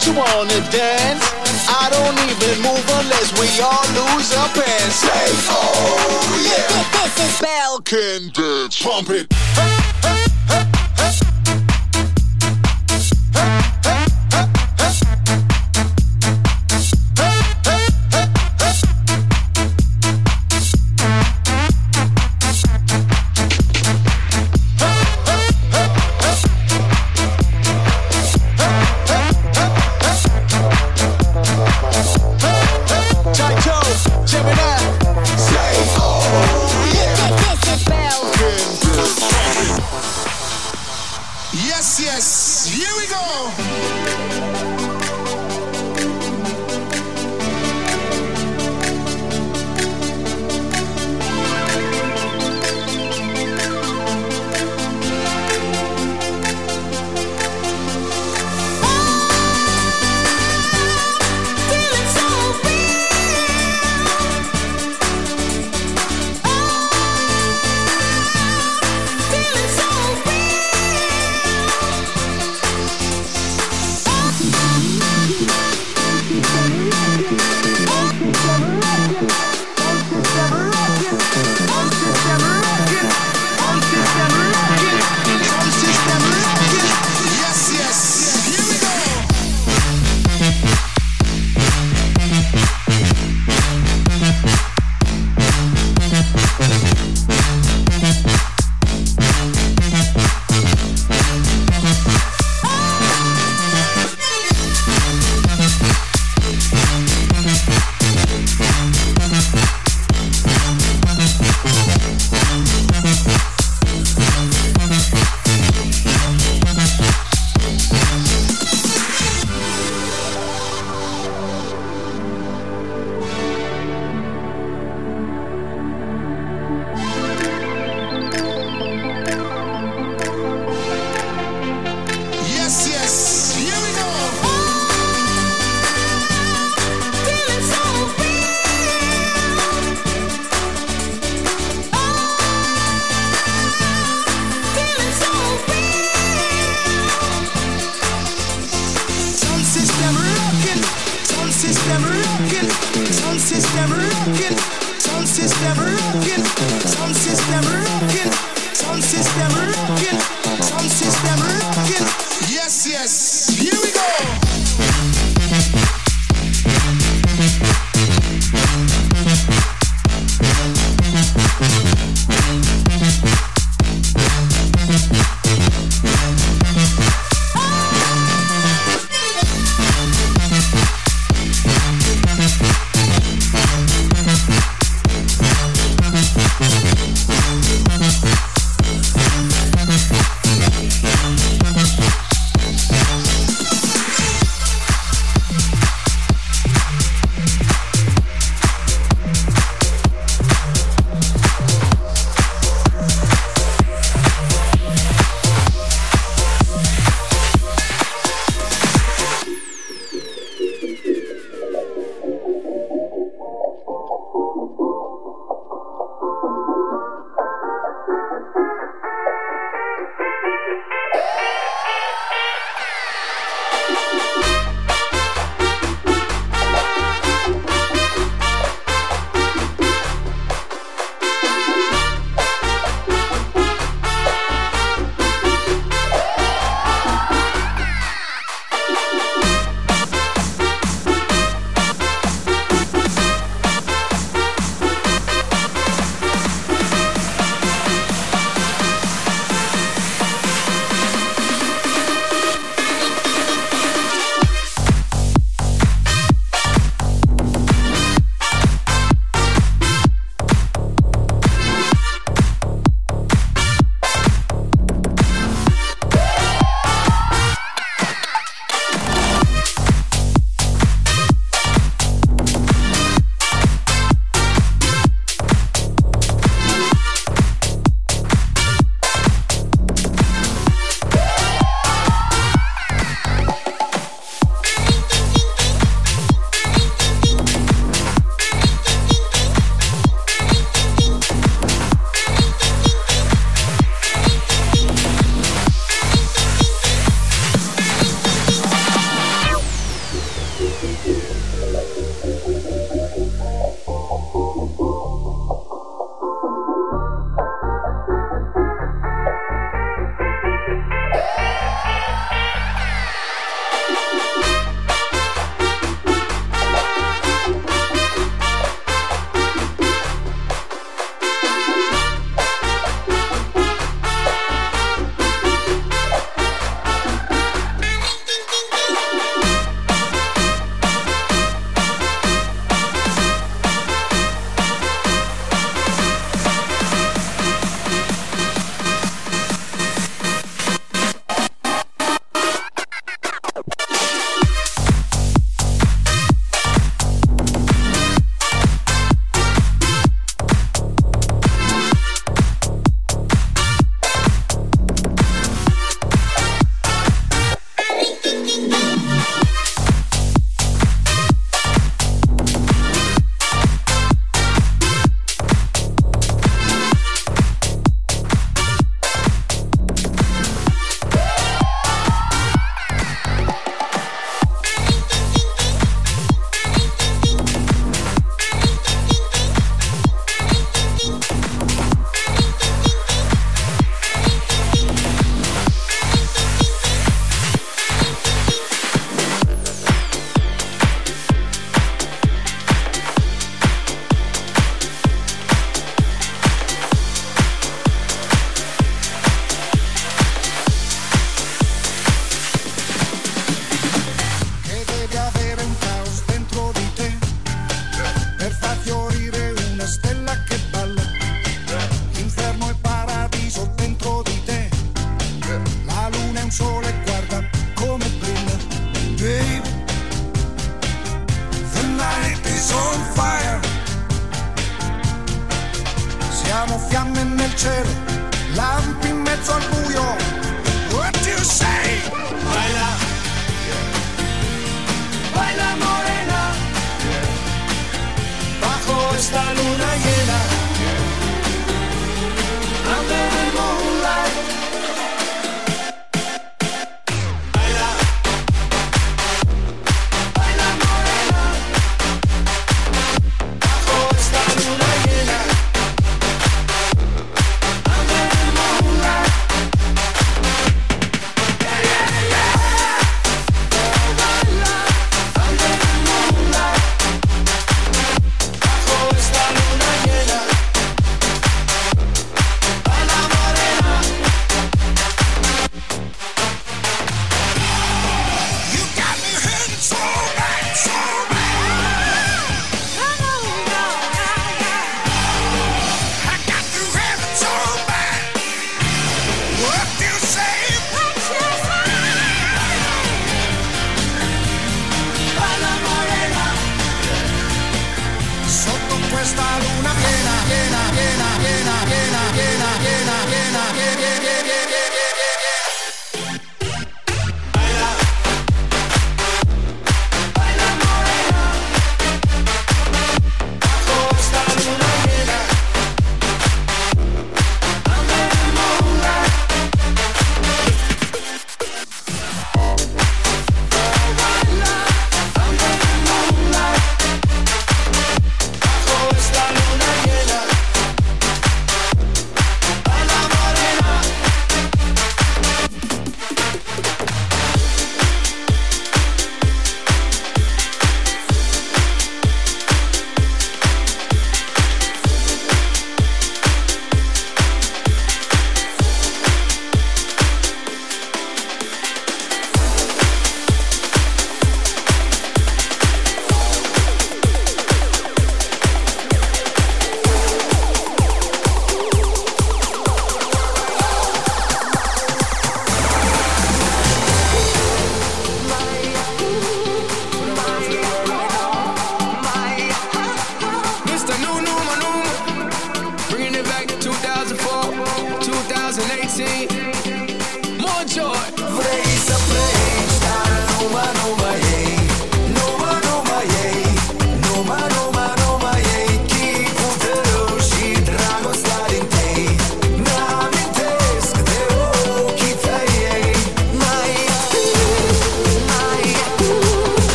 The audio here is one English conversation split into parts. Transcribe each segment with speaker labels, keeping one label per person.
Speaker 1: what you wanna dance. I don't even move unless we all lose our pants. Say, oh yeah,
Speaker 2: this is
Speaker 1: Belkin. dance. Pump it.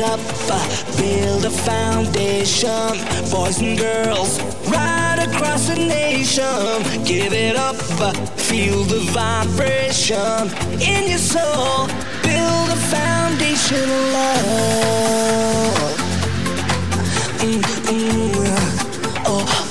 Speaker 3: it
Speaker 4: up, uh, build a foundation. Boys and girls, right across the nation. Give it up, uh, feel the vibration in your soul. Build a foundation of love. Mm. mm, mm uh, oh.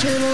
Speaker 2: Channel.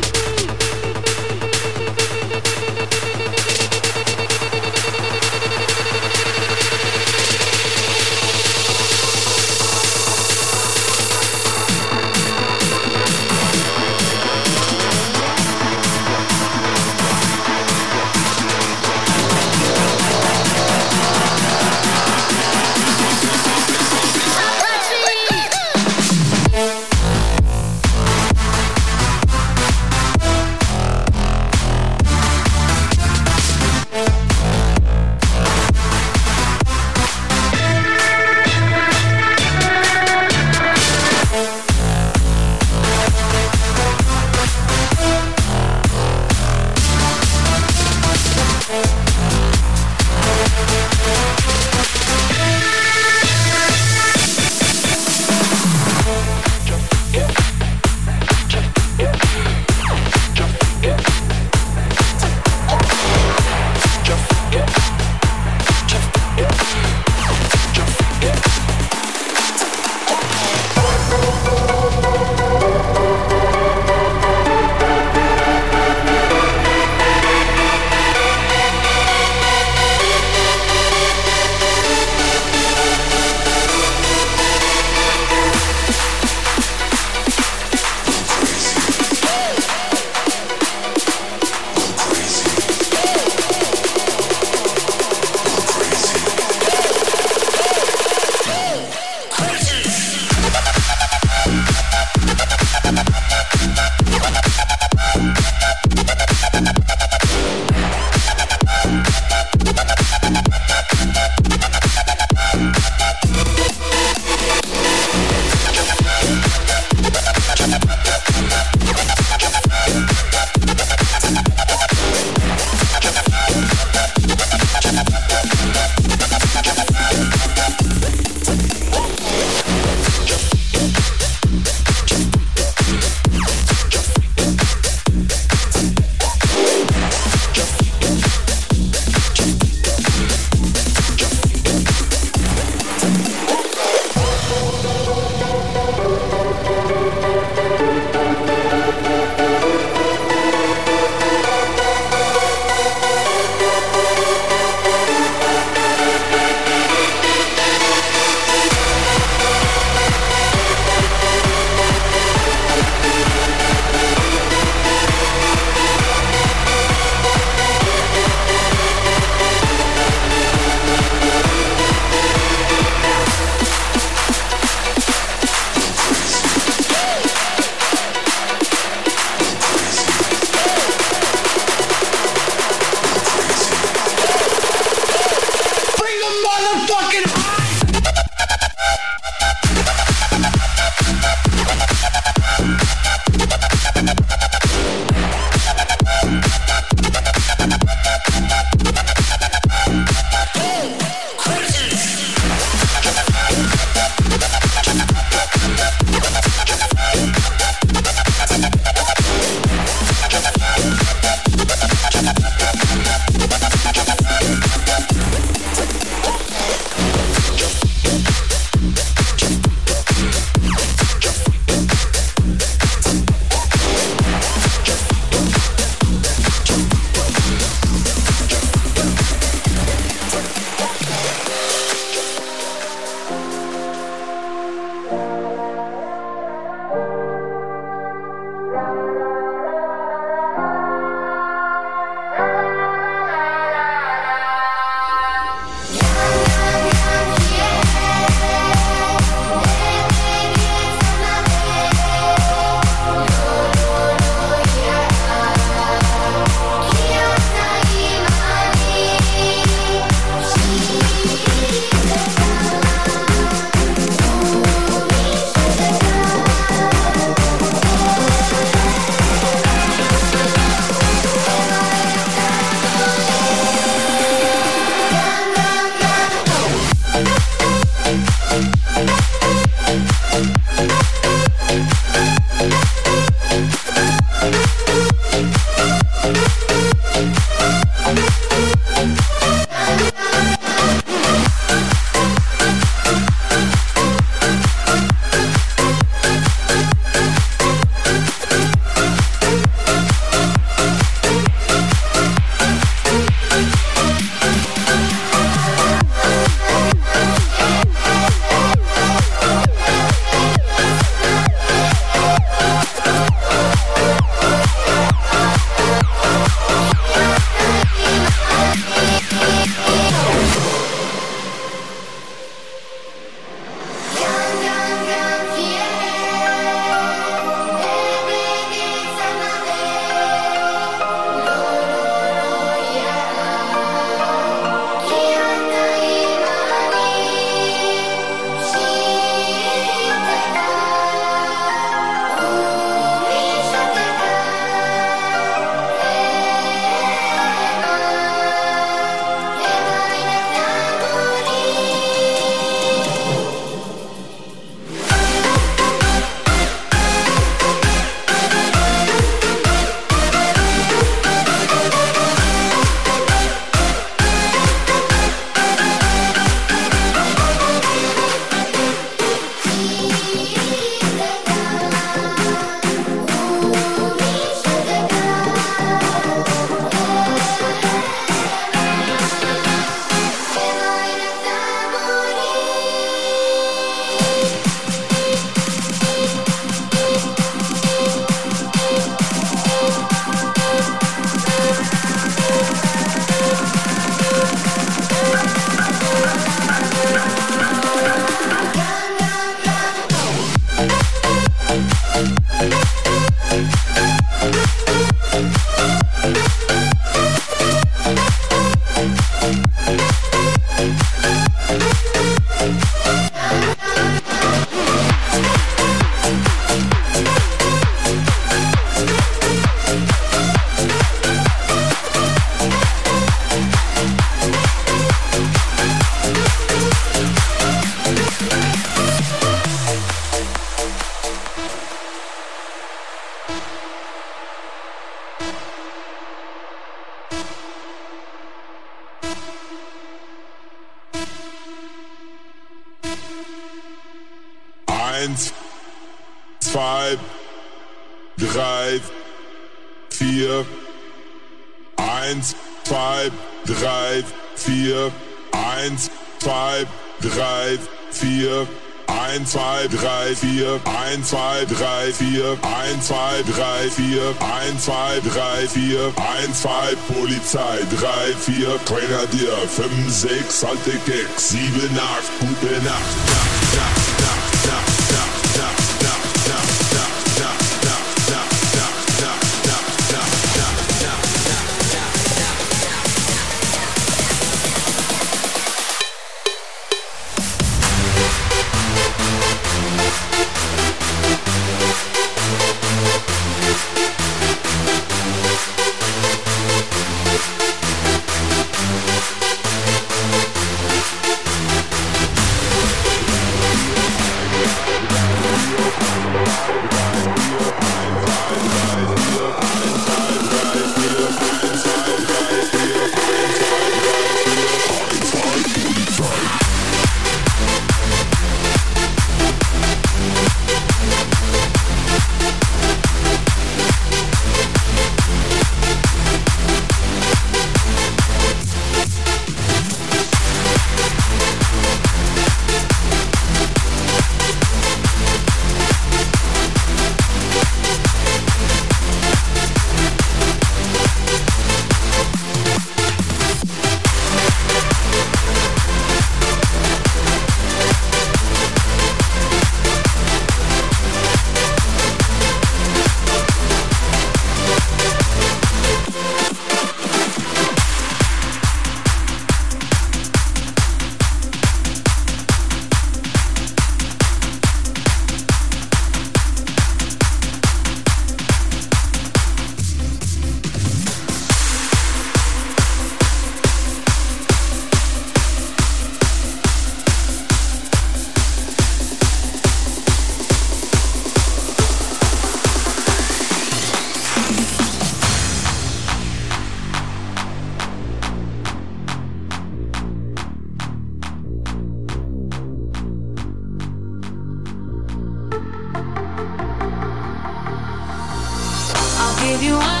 Speaker 5: you.
Speaker 6: want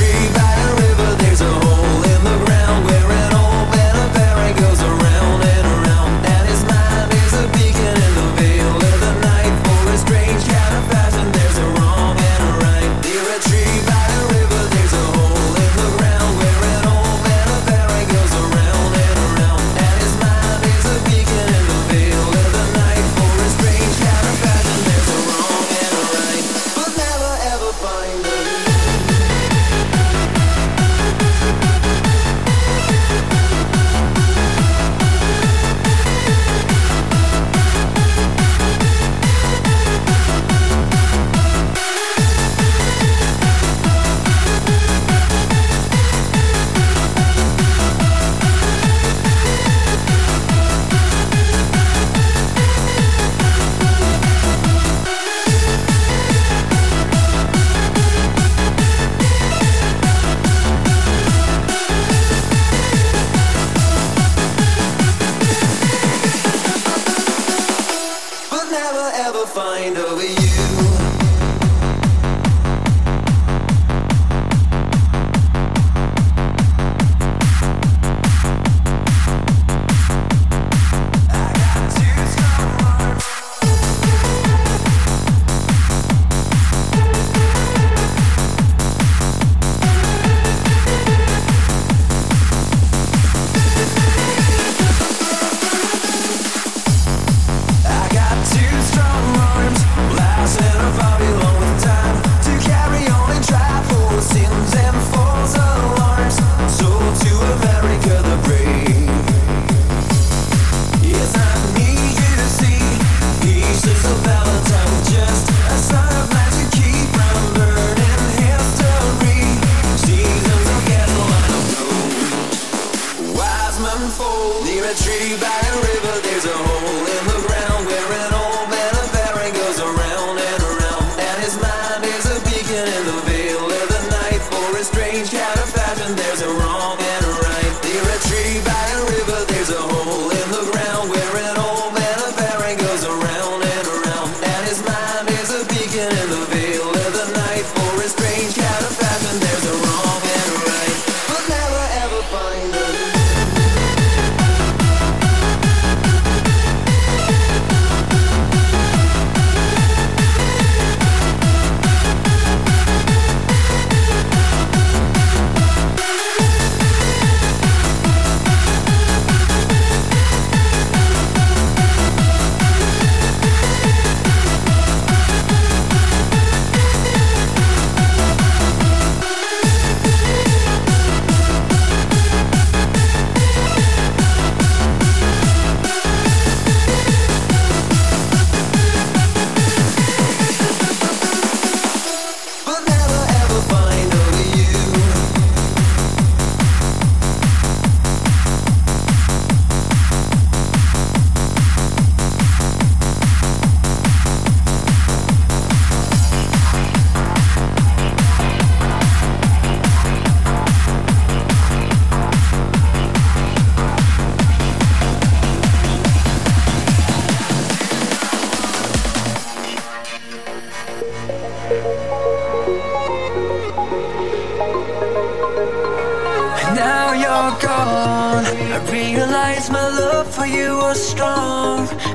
Speaker 6: say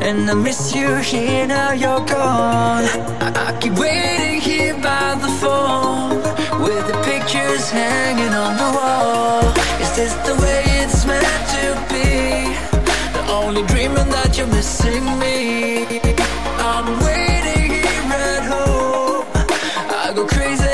Speaker 6: And
Speaker 7: I miss you here, now you're gone. I, I keep waiting here by the phone With the pictures hanging on the wall. Is this the way it's meant to be? The only dreaming that you're missing me. I'm waiting here at home. I go crazy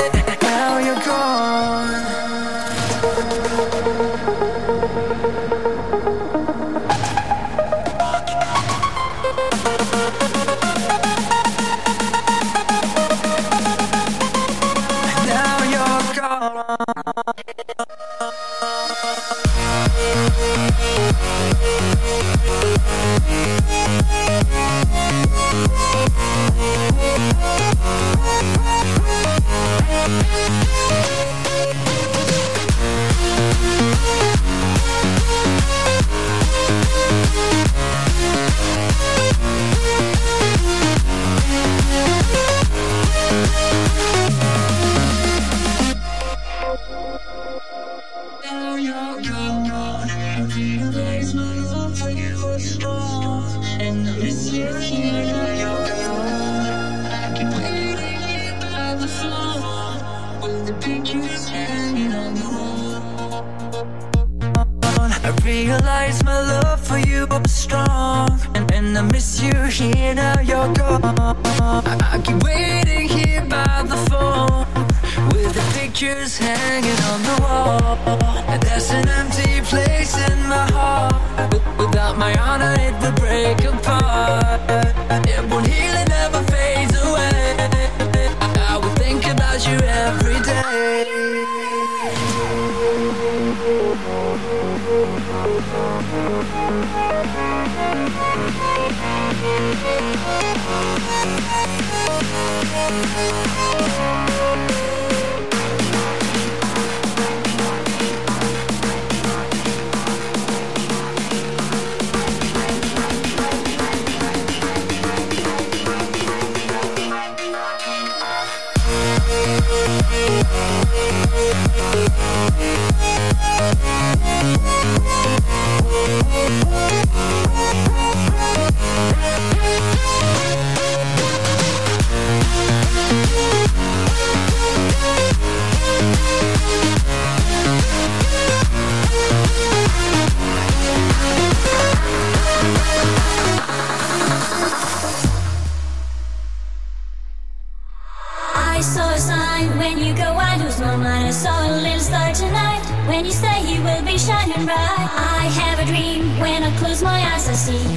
Speaker 7: I,
Speaker 8: have a dream. When I close my eyes, I see.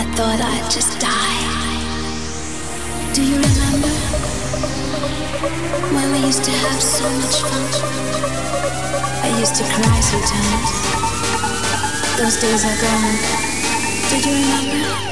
Speaker 9: I thought I'd just die. Do you remember when we used to have so much fun? I used to cry sometimes. Those days are gone. Did you remember?